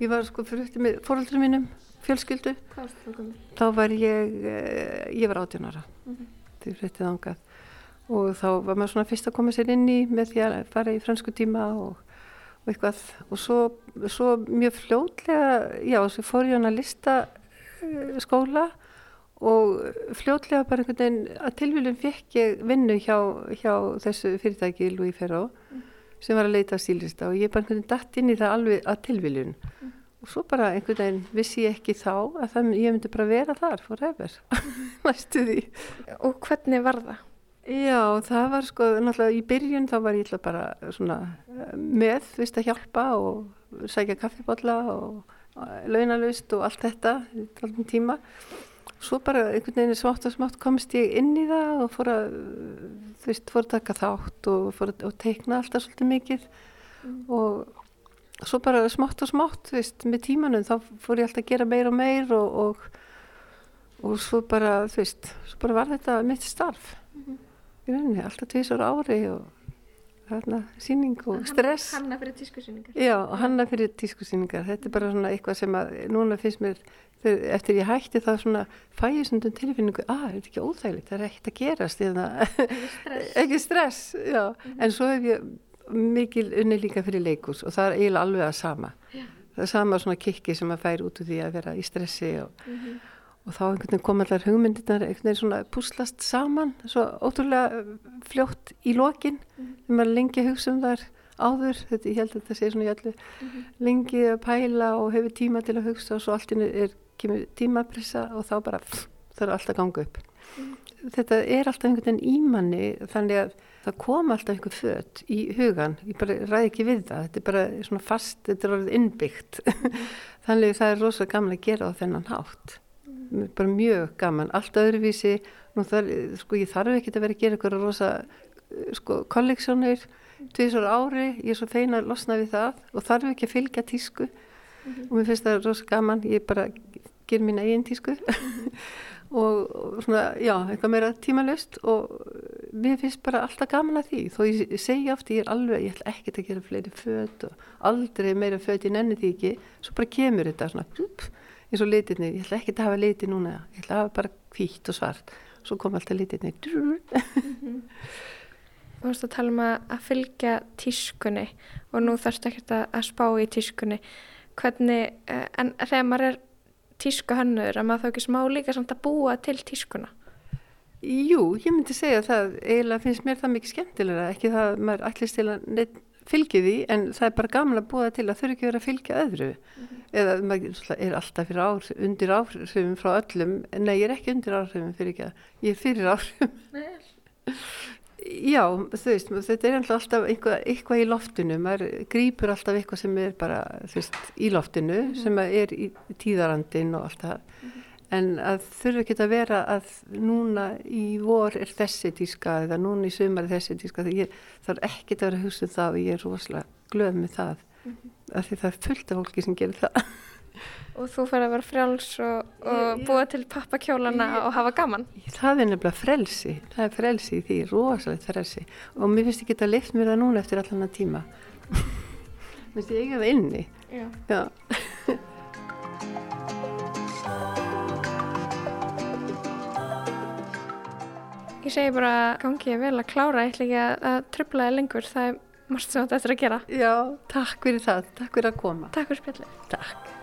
Ég var sko fyrir með fóröldrum mínum, fjölskyldu. Hvað varst þú komið? Þá var ég, uh, ég var 18 ára Mhm. þegar ég flyttið ángað. Og þá var maður svona fyrst að koma sér inn í með því að fara í fransku tíma og, og eitthvað. Og svo, svo mjög fljótlega, já, svo fór ég hann að lista skóla og fljótlega bara einhvern veginn að tilvílum fekk ég vinnu hjá, hjá þessu fyrirtæki Louis Ferro sem var að leita stílista og ég bara einhvern veginn datt inn í það alveg að tilvílun og svo bara einhvern veginn vissi ég ekki þá að það, ég myndi bara vera þar forever, næstu því. Og hvernig var það? Já, það var sko, náttúrulega í byrjun þá var ég bara svona eh, með, vist að hjálpa og sækja kaffibotla og launalust og allt þetta í alveg tíma. Svo bara einhvern veginn smátt og smátt komst ég inn í það og fór að, þú veist, fór að taka þátt og fór að teikna alltaf svolítið mikið. Og svo bara smátt og smátt, þú veist, með tímanum þá fór ég alltaf að gera meir og meir og, og, og svo bara, þú veist, svo bara var þetta mitt starf. Í rauninni, alltaf tvisar ári og þarna síning og stress. Hanna fyrir tískusýningar. Já, hanna fyrir tískusýningar. Þetta er bara svona eitthvað sem að núna finnst mér, eftir ég hætti það svona fæjusundum tilfinningu, að er þetta ekki óþægilegt, það er ekkert að gerast, eða, ekki stress, já. En svo hef ég mikil unni líka fyrir leikus og það er eiginlega alveg að sama. Já. Það er sama svona kikki sem að fær út úr því að vera í stressi og, og þá einhvern veginn kom allar hugmyndirnar einhvern veginn svona púslast saman. Svo ótrúlega fljótt í lokin. Þegar maður lengi hugsa um þar áður, þetta, ég held að þetta sé svona í öllu lengi að pæla og hefur tíma til að hugsa og svo allt er kemur tímapressa og þá bara pff, það er alltaf ganga upp. Þetta er alltaf einhvern veginn í manni þannig að það kom alltaf einhver fött í hugan, ég bara ræði ekki við það. Þetta er bara svona fast, þetta er orðið innbyggt. Þannig að það er rosa gaman að gera á þennan hátt bara mjög gaman, allt öðruvísi. Nú þar, sko ég þarf ekki að vera að gera eitthvað rosa, sko, kolleksjónir tvisar ári, ég er svo feina að losna við það og þarf ekki að fylgja tísku. Og mér finnst það rosa gaman. Ég bara ger mín eigin tísku. Og, og svona, já, eitthvað meira tímalöst og mér finnst bara alltaf gaman að því. Þó ég segja oft, ég er alveg, ég ætla ekkert að gera fleiri föt og aldrei meira föt, ég nenni því ekki, svo bara kemur þetta svona, upp, eins og litirni, ég ætla ekki að hafa liti núna, ég ætla að hafa bara hvítt og svart, svo kom alltaf litirni Þú varst að tala um að, að fylgja tískunni og nú þarfst ekkert að, að spá í tískunni. Hvernig, eh, en þegar maður er tísku hönnur, að maður þá ekki smá líka samt að búa til tískuna? Jú, ég myndi segja það, eiginlega finnst mér það mikið skemmtilega, ekki það að maður ætlist til að neitt fylgi því, en það er bara gaman að búa til að þurfi ekki verið að fylgja öðru. Eða maður er alltaf ár, undir áhrifum frá öllum, nei, ég er ekki undir áhrifum fyrir ekki að, ég er fyrir áhrifum. Já, þú veist, þetta er alltaf eitthvað, eitthvað í loftinu, maður grýpur alltaf eitthvað sem er bara, þú veist, í loftinu, sem er í tíðarandin og allt það. En að þurfa ekki að vera að núna í vor er þessi tíska eða núna í sumar er þessi tíska, það er ekkert að vera að hugsa um það og ég er rosalega glöð með það, af því það er fullt af fólki sem gerir það. og þú fyrir að vera frjáls og, og búa til pappakjólana og hafa gaman. Það er nefnilega frelsi, það er frelsi í því, rosalegt frelsi og mér finnst ekki að lift mér það núna eftir allan að tíma. Mér finnst ég eiga það inni. Já. Já. Ég segi bara gangi ég vel að klára, ég ætla ekki að, að tröfla það lengur, það er margt sem þetta eftir að gera. Já, takk fyrir það, takk fyrir að koma. Takk fyrir spjallið. Takk.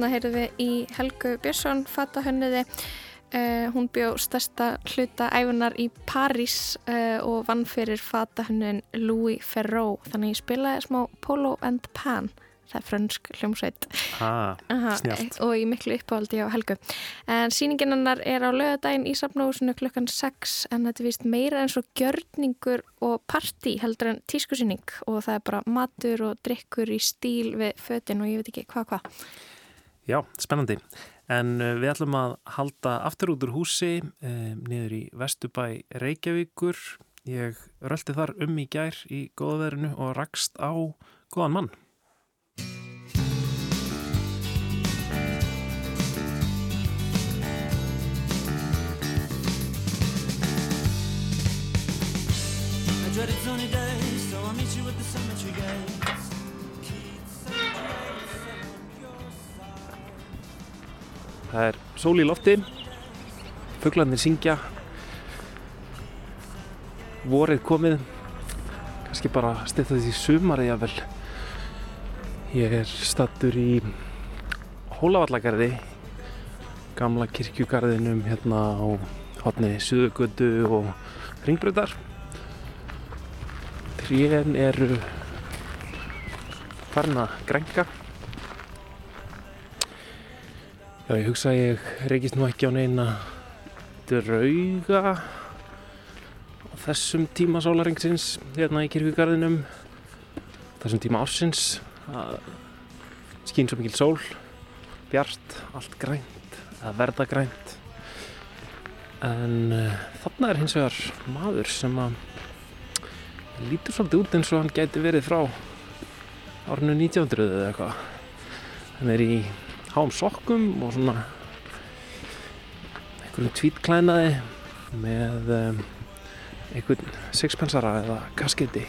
Þannig heyrðum við í Helgu Björnsson, fatahönniði. Uh, hún bjó stærsta hluta æfunar í París uh, og vann fyrir fatahönnun Louis Ferrou. Þannig ég spilaði smá Polo and Pan. Það er frönsk hljómsveit. Ah, Aha, og í miklu uppáhaldi á Helgu. En sýningin hennar er á lögadaginn í safnahúsinu klukkan 6 en þetta vist meira eins og gjörningur og partí heldur en tískusýning og það er bara matur og drikkur í stíl við fötin og ég veit ekki hvað hvað. Já, spennandi. En uh, við ætlum að halda aftur út úr húsi um, niður í Vesturbæ Reykjavíkur. Ég röldi þar um í gær í góðaverinu og rakst á góðan mann. I dreaded sunny days, so I'll meet you at the cemetery gates. Það er sól í lofti, fuglarnir syngja, vorið komið, kannski bara styrta því sumarið jafnvel. Ég er stattur í Hólavallagarði, gamla kirkjugarðinum hérna á hotni Suðugötu og Ringbröðar. Trén eru farin að grænka. Já, ég hugsa að ég reykist nú ekki á neina drauga á þessum tíma sólaringsins hérna í kirkjugarðinum þessum tíma ársins. Skín svo mikil sól bjart, allt grænt að verða grænt. En uh, þarna er hins vegar maður sem að lítur svolítið út eins og hann gæti verið frá árinu 1900 eða eitthvað. Hann er í háum sokkum og svona einhverjum tvítklænaði með um, einhvern sixpensara eða kasketti.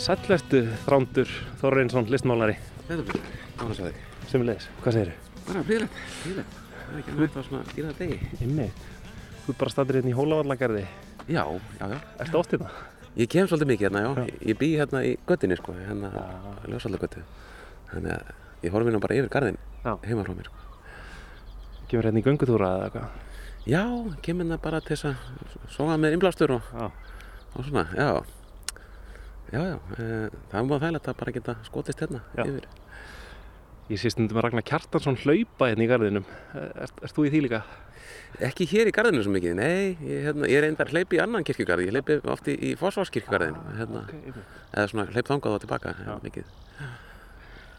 Sællertu þrándur Þorreinsson listmálari að segja þig. Semilegis, hvað segirðu? Bara fríðilegt, fríðilegt. Það er ekki að hægt á svona dýrða degi. Ymmi, þú ert bara stattur hérna í Hólavallagarði Já, já, já. Ertu oft hérna? Ég kem svolítið mikið hérna, já. Ég bý hérna í göttinni, sko, hérna ljósaldagöttu. Þannig að ég horfi nú bara yfir garðin Já. heima frá mér, sko. Kemur hérna í göngutúra eða eitthvað? Já, kem hérna bara til þess að sofa með innblástur og, Já. og svona, já. Já, já, e, það er mjög þægilegt að bara geta skotist hérna Já. yfir. Ég sé stundum að Ragnar Kjartansson hlaupa hérna í garðinum Ert, ert þú í því líka? Ekki hér í garðinu svo mikið, nei, ég, hérna, ég reyndar hleypi í annan kirkjugarði, ég hleypi oft í, í Fossvarskirkjugarðinu, hérna, Ok, einmitt. eða svona hleyp þangað og tilbaka, já. mikið.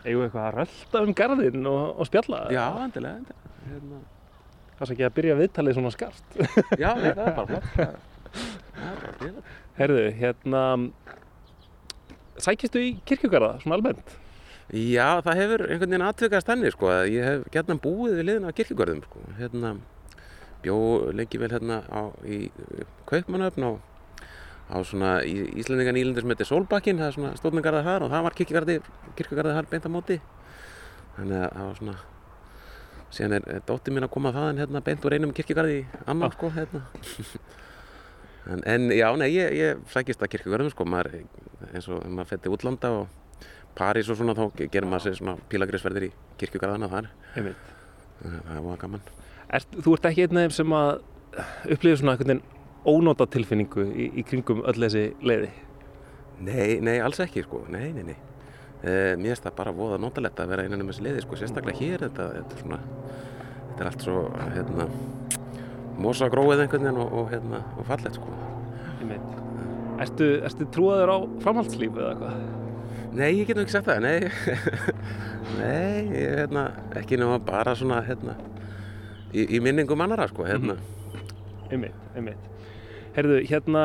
Við eitthvað að rölda um garðinn og, og spjalla? Já, endilega, endilega. Hérna, Kannski ekki að byrja viðtalið svona skarft. já, nei, það er bara flott. Er. Herðu, hérna, sækistu í kirkjugarða, svona almennt? Já, það hefur einhvern veginn atvikast henni, sko. Ég hef gætna búið við liðin á kirkjugörðum, sko. Hérna, bjó lengi vel hérna á, í Kaupmannöfn á, á svona í- Íslendinga nýlendur sem heitir Sólbakkin, það er svona stóðningarðar þar og það var kirkjugarði þar beint á móti. Þannig að það var svona, síðan er, dóttir mín að koma þaðan hérna beint úr einum kirkjugarði í annan, sko, hérna. En, en já, nei, ég, ég sækist að kirkjugörðum, sko, maður, eins og maður fætti útlanda og París og svona, þá gerir maður sér svona pílagrisverðir í kirkjugarðana þar. Einmitt. Það það var gaman. Ert, þú ert ekki einn af þeim sem að upplifir svona einhvern veginn ónóta tilfinningu í, í kringum öll þessi leiði? Nei, nei, alls ekki, sko, nei, nei, nei. Eh, mér finnst það bara voða notalegt að vera innan um þessi liði, sko, sérstaklega hér, þetta, þetta er svona, þetta er allt svo, hérna, mosa gróið einhvern veginn og, og hérna, og fallegt, sko. Einmitt. Ertu, ertu trúaður á framhaldslíf eða hvað? Nei, ég get nú ekki sagt það, nei, nei, ég, hérna, ekki nema bara svona, hérna, í, í minningum annara, sko, hérna. Einmitt, einmitt. Herðu, hérna,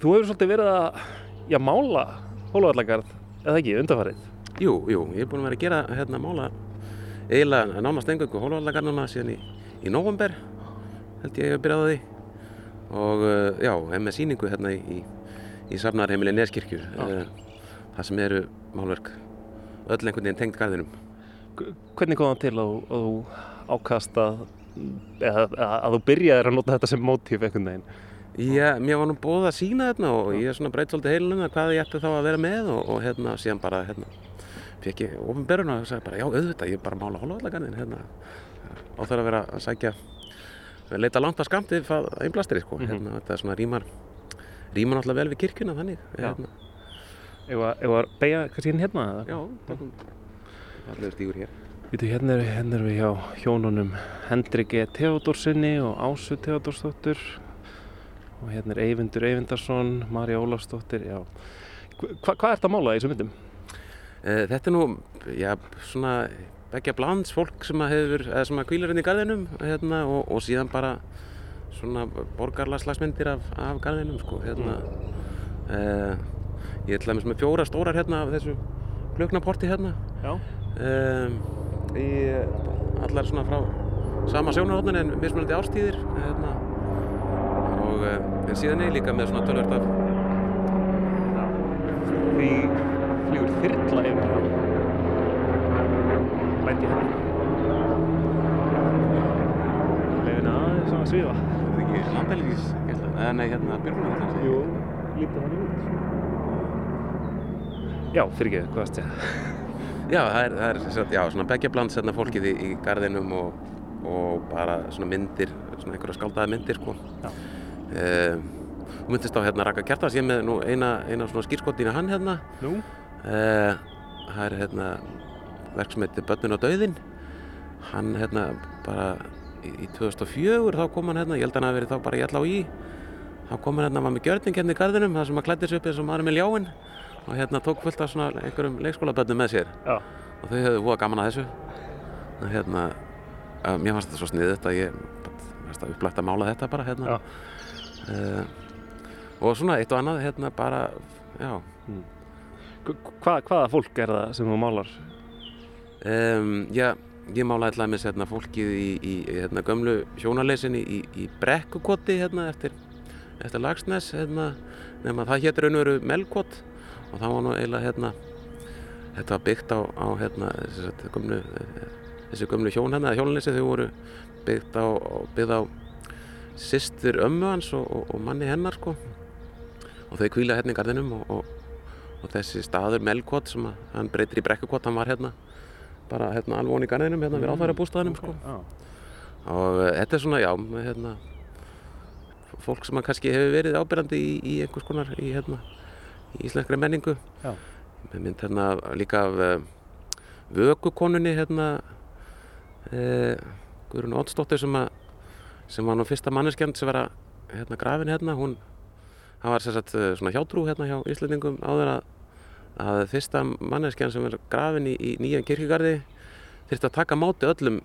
þú hefur svolítið verið að, já, mála Hólavallagarð, eða ekki, undarfarið? Jú, jú, ég er búinn að vera að gera hérna mála eiginlega nánast engöngu hólvallagarnuna síðan í, í november held ég að ég hef byrjað á því og uh, já, hef með sýningu hérna í, í, í safnarheimili Neskirkjur uh, það sem eru málverk öll einhvern veginn tengd garðinum Hvernig kom það til að, að þú ákast að, eða, að þú byrjaðir að nota þetta sem mótíf einhvern veginn? Já, mér var nú búið að sína þetta og ég svona breyt svolítið heilunum það hvað ég ætti þá að vera með og, og hérna síðan bara hérna fekk ég ofinberun og sagði bara já auðvitað ég er bara að mála hólvallagarðin hérna og þarf að vera að sækja að leita langt að skamti að einblastri sko, hérna, þetta er svona rýmar rýmar náttúrulega vel við kirkjuna þannig hérna, Ef að, að beigja kannski hérna? eða? já, takum allir stígur hér hérna er, hérna er við hjá hjónunum Hendrik E. Theodorsinni og Ásu Theodorsdóttur og hérna er Eyvindur Eyvindarsson, Marja Ólafsdóttir, já. Hva, hvað ert að mála í þessum myndum? Eh, Þetta er nú, já, svona begja blands fólk sem að hefur, eða sem að kvílar inn í garðinum hérna, og, og síðan bara svona borgarlaslagsmyndir af, af garðinum, sko, hérna. Eh, ég er til dæmis með fjóra stórar hérna af þessu kluknaporti hérna. Já. Um, í allar svona frá sama sjónarhóttin en mismunandi ástíðir hérna. og uh, en síðan er líka með svona tölvört af Því flýgur þyrla yfir það. Læti hérna. Leifin aðeins að. Er það ekki landhelgis? Eða nei, hérna björgunar Jú, lítið hann út. Já, fyrir ekki, hvað ég? Já, það er, það er já, svona begja bland hérna fólkið í, í garðinum og, og bara svona myndir, svona einhverja skáldaði myndir, sko. Um, Þú myndist á hérna Raka Kjartas, ég með nú eina, eina svona skýrskotina hann hérna. Nú? Uh, það er hérna verk sem heitir Bönnin og Dauðin. Hann hérna bara í, í 2004 þá kom hann hérna, ég held að hann hafi verið þá bara í allá í. Þá kom hann hérna, var með gjörning hérna í garðinum, það sem að klæddi sig upp eins og maður með ljáin og hérna tók fullt af svona einhverjum leikskólabönnum með sér. Já. Og þau hefðu búið gaman að þessu. Og hérna, uh, mér fannst þetta svo sniðut að ég, fannst það upplægt að mála þetta bara hérna. Uh, og svona eitt og annað hérna bara, já. Hva, hvaða fólk er það sem þú málar? Um, já, ég málaði til dæmis hérna, fólkið í, í hérna, gömlu sjónarleysinni í, í brekkukoti hérna, eftir, eftir Lagsnes hérna, nema það hétt raun og veru Melkot og það var nú eiginlega hérna, þetta var byggt á, á hérna, þessi, gömlu, þessi gömlu hjón hérna, hjónleysi þau voru byggt á, byggt á systur ömmu hans og, og, og manni hennar sko og þau kvíla hérna í garðinum og, og, og þessi staður Melkot sem að, hann breytir í brekkukot, hann var hérna bara hérna alveg onni í garðinum hérna við áfæra bústæðinum sko. og uh, þetta er svona, já, hérna fólk sem kannski hefur verið ábyrjandi í, í einhvers konar í, hérna, í íslenskri menningu. Já. með mynd hérna líka af uh, vökukonunni hérna uh, Guðrún Oddsdóttir sem sem var nú fyrsta manneskjand sem var að hérna grafin hérna, hún hann var sérsagt uh, svona hjátrú hérna hjá Íslandingum áður að að fyrsta manneskjan sem er grafin í, í nýjan kirkjugarði þurfti að taka á móti öllum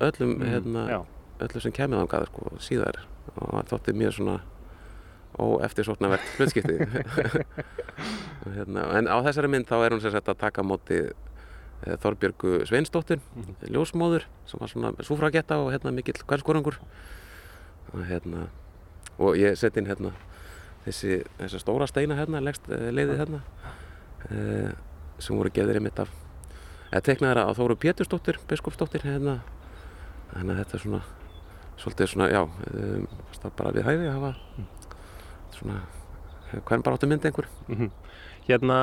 öllum, Mm, hérna, öllum sem kemur þangað sko, síðar. Og það þótti mjög svona óeftirsóknarvert hlutskipti. Og hérna, en á þessari mynd þá er hún sagt að taka móti eh, Þorbjörgu Sveinsdóttir ljósmóður sem var svona súfragetta og hérna mikill kvænskorungur og hérna og ég sett inn hérna þessi, stóra steina hérna leggst eh, leiðið hérna eh, sem voru gefðir einmitt af eða teknaðar af Þóru Pétursdóttir biskupsdóttir hérna. Þannig að þetta er svona svolítið svona, já um, bara við hæfi að hafa svona hvern bara áttu mynd einhver? Mhm. Hérna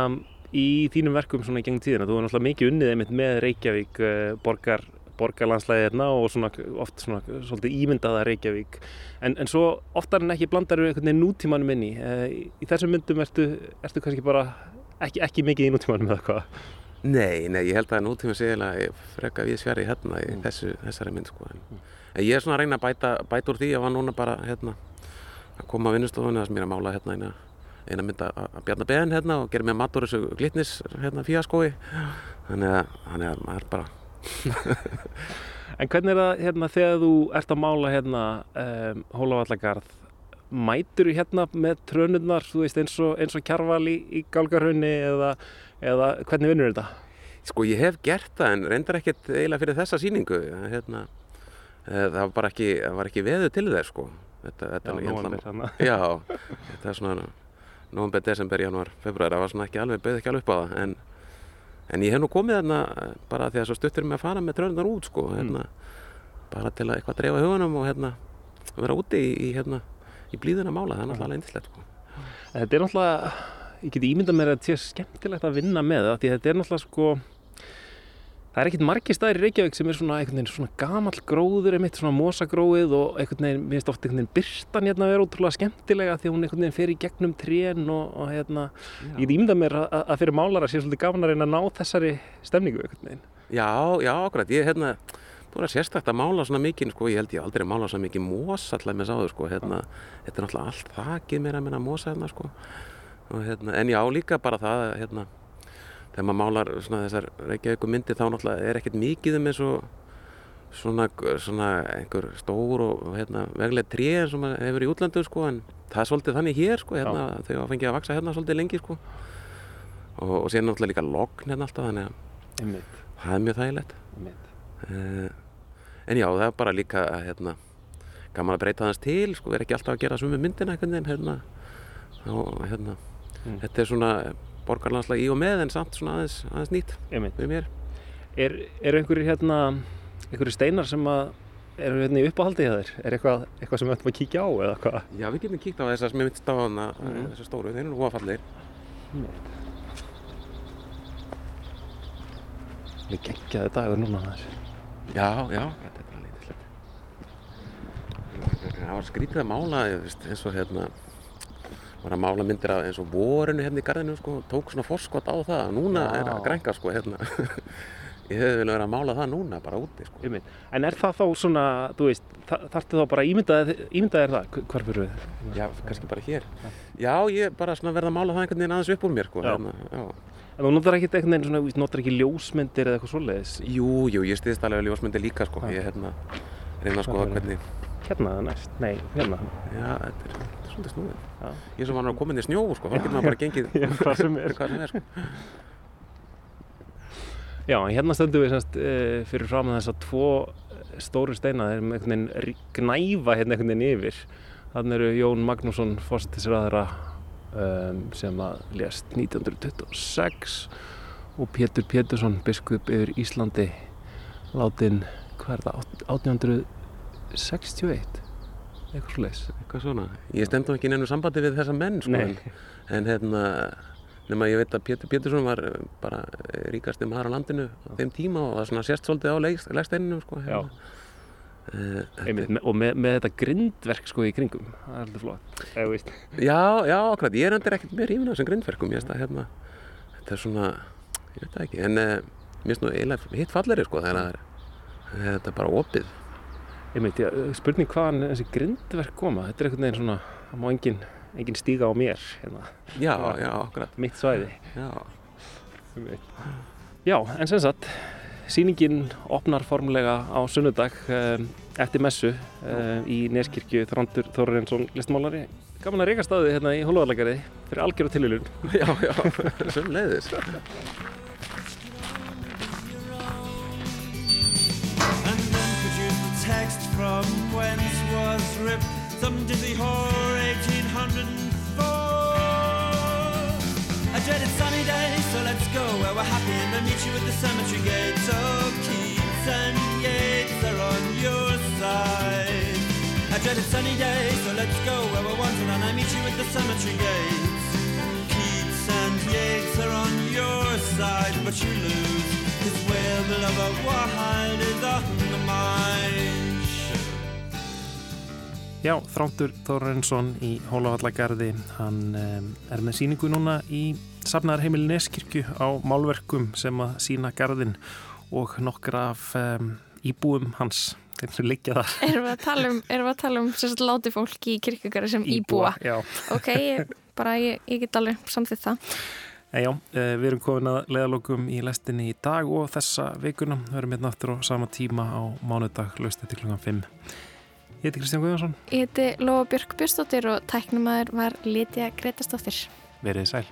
í þínum verkum svona í gengum tíðina, þú er náttúrulega mikið unnið einmitt með Reykjavík uh, borgar, borgarlandslæði hérna og svona oft svona svolítið ímyndaða Reykjavík. En, en svo oftar en ekki blandar einhvern veginn nútímanum inn í. Uh, í, þessum myndum ertu, ertu kannski bara ekki, ekki mikið í nútímanum eða hvað? Nei, nei, ég held að nútíma sé eiginlega freka við sverri hérna í þessu, þessari mynd sko. En, en ég er svona að reyna að bæta, bæta úr því að var núna bara hérna að koma á vinnustofunni þar sem ég er að mála hérna eina, eina mynd að Bjarnar Ben hérna og gera mér mat úr þessu glitnis hérna fíaskói. Þannig að, þannig að maður bara En hvernig er það hérna þegar þú ert að mála hérna um, Hólavallagarð mætur þú hérna með trönurnar þú veist eins og, eins og kjarval í, í gálgarhraunni eða, eða hvernig vinnur þetta? Sko ég hef gert það en reyndar ekkert eiginlega fyrir þessa sýningu. Hérna, eh, það var bara ekki, var ekki veðu til þess sko þetta, þetta Já, nú- nóvember, þarna. Já, þetta er svona november, desember, januar, februar það var svona ekki alveg, bauð ekki alveg upp á það en, en ég hef nú komið þarna bara því að svo stuttur mig að fara með tröðunar út sko hérna, bara til að eitthvað dreifa hugunum og hérna vera úti í, í hérna í blíðuna mála, það er náttúrulega alveg indislegt sko. Þetta er náttúrulega, ég geti ímyndað mér að þetta sé skemmtilegt að vinna með það þetta er náttúrulega sko það er ekkert margir staðir í Reykjavík sem er svona einhvern veginn svona gamall gróður einmitt svona mosagróið og einhvern veginn, mér finnst oft einhvern veginn byrstan hérna að vera ótrúlega skemmtilega því að hún einhvern veginn fer í gegnum trén og, og hérna, ég geti ímyndað mér að, að fyrir málara sé svolítið gaman að reyna að ná þessari stemningu einhvern veginn. Já, já, akkurat, ég hérna þú er sérstakt að mála svona mikið sko, ég held ég aldrei að mála svona mikið mosa allar með sáðu sko, hérna, þetta er náttúrulega allt þakið mér að minna mosa hérna sko og, hérna, en já, líka bara það hérna, þegar maður málar svona þessar Reykjavíku myndir þá náttúrulega er ekkert mikið um eins og svona, svona einhver stór og hérna, veglega tré eins og maður hefur í útlandu sko, en það er svolítið þannig hér sko, hérna, þau hafa fengið að vaksa hérna svolítið lengi sko. Og, og síðan náttúrulega líka logn hérna alltaf þannig að Einmitt. það er mjög þægilegt. Uh, en já, það er bara líka hérna, gaman að breyta þess til sko, vera ekki alltaf að gera sumu myndina hérna, og, hérna Mm. þetta er svona borgarlandslega í og með en samt svona aðeins, aðeins nýtt við mér Er, er einhverjir hérna einhverjir steinar sem að eru hérna í uppáhaldi hjá þér? Er eitthvað, eitthvað sem við ættum að kíkja á eða hvað? Já, við getum kíkt á þessar sem ég myndist á hana, Mhm. þessar stóru, þeir eru nú fallegir. Við geggjaði dagur núna þar. Já, já, þetta er bara lítið Það var skrítið að mála, eins og hérna, var að mála myndir af eins og vorinu hérna í garðinu, sko, tók svona forskot á það, núna Já. er að grænka, sko, hérna. ég hefði vilja vera að mála það núna, bara úti, sko. En er það þá svona, þú veist, þa- þarftu þá bara ímyndaði, ímyndaði það? Hvar fyrir við? Já, kannski bara hér. Já, ég bara svona verða að mála það einhvern veginn aðeins upp úr mér, sko, Já. hérna, já. En þú notar ekkert einhvern veginn svona, notar ekki ljósmyndir eða eitthvað svoleiðis? Jú, jú, ég stiðst alveg ljósmyndir líka, sko, ég, hérna, reyna að skoða er hvernig, Hérna næst, nei, hérna. já, þetta er, þetta er svolítið snúið. Já. Ég vanur að koma inn í snjó, sko, þá getur maður bara gengið hvað sem er. hvað sem er, sko. Já, hérna stöndum við semst uh, fyrir fram að þessa tvo stóru steina, þeir eru einhvern veginn gnæfa hérna einhvern veginn yfir. Þannig eru Jón Magnússon fórsetisræðara um, sem að lést 1926 og Pétur Pétursson, biskup yfir Íslandi, látin, hvað er það, 1861? Eitthvað svo leis. Eitthvað svona. Ég stemdi ekki í neinu sambandi við þessa menn, sko, en, en hérna, nema ég veit að Pétur Pétursson var bara ríkasti maður á landinu á þeim tíma og það svona sérst svolítið á legsteininu, sko. Já. Uh, Einmitt, og með, með þetta grindverk sko í kringum, það er alltaf flott. Eða. Já, já, akkurat, ég er endur ekkert með rífin á þessum grindverkum, ég veist að hérna, þetta er svona, ég veit það ekki, en uh, mér finnst nú eiginlega hitt falleri, sko, þegar það er, þetta bara opið. Einmitt, já, spurning hvaðan þessi grindverk koma, þetta er einhvern veginn svona, það má engin, engin stíga á mér, hérna. Já, já, akkurat. Mitt svæði. Já, Já, en sem sagt, sýningin opnar formlega á sunnudag um, eftir messu um, í Neskirkju Þrándur Þorrensson listmálari. Gaman að reyka staðið hérna í Hólúvarlækari fyrir algjöru tilvílun. Já, já, sem leiðis. From whence was ripped some dizzy whore 1804. A dreaded sunny day, so let's go where we're happy and then meet you at the cemetery gate. So Keats and Yeats are on your side. A dreaded sunny day, so let's go where we're wanted and I meet you at the cemetery gates. Keats and Yeats are on your side, but you lose. His love of wild is on mine. Já, Þrándur Þórensson í Hólavallagarði, hann er með síningu núna í safnaðarheimili Neskirkju á málverkum sem að sína garðin og nokkra af um, íbúum hans, þeim sem liggja þar. Erum við að tala um, erum við að tala um sagt, láti fólki í kirkugari sem íbúa? Já. Ok, ég, bara ég, ég get alveg samþýtt það. Já, eh, við erum komin að leiðalokum í lestinni í dag og þessa vikuna. Við erum hérna aftur á sama tíma á mánudag, laust eftir klukkan 5. Ég heiti Kristján Guðvarsson. Ég heiti Lóa Björk Björnstóttir og tæknumæður var Lítja Gretastóttir. Verðið sæl.